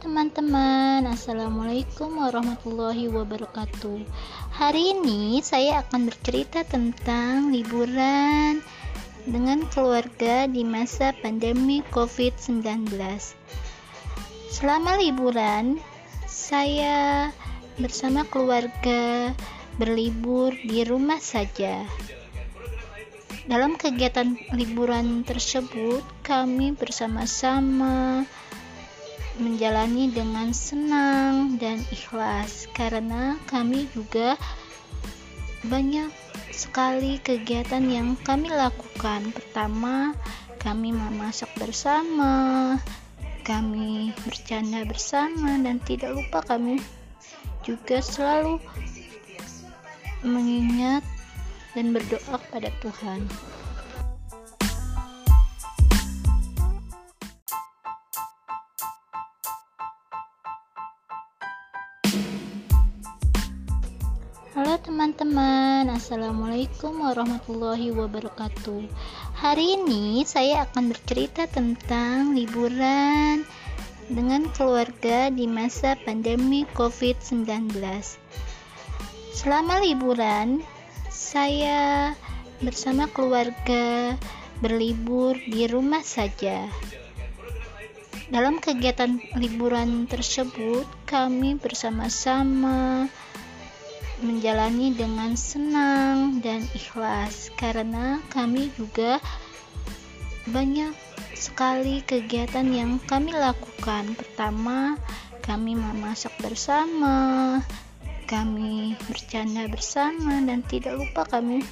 teman-teman, Assalamualaikum warahmatullahi wabarakatuh. Hari ini saya akan bercerita tentang liburan dengan keluarga di masa pandemi COVID-19. Selama liburan, saya bersama keluarga berlibur di rumah saja. Dalam kegiatan liburan tersebut, kami bersama-sama menjalani dengan senang dan ikhlas karena kami juga banyak sekali kegiatan yang kami lakukan. Pertama, kami memasak bersama, kami bercanda bersama dan tidak lupa kami juga selalu mengingat dan berdoa pada Tuhan. Teman-teman, Assalamualaikum warahmatullahi wabarakatuh. Hari ini saya akan bercerita tentang liburan dengan keluarga di masa pandemi COVID-19. Selama liburan, saya bersama keluarga berlibur di rumah saja. Dalam kegiatan liburan tersebut, kami bersama-sama menjalani dengan senang dan ikhlas karena kami juga banyak sekali kegiatan yang kami lakukan. Pertama, kami memasak bersama, kami bercanda bersama dan tidak lupa kami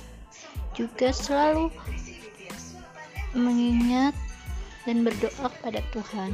juga selalu mengingat dan berdoa pada Tuhan.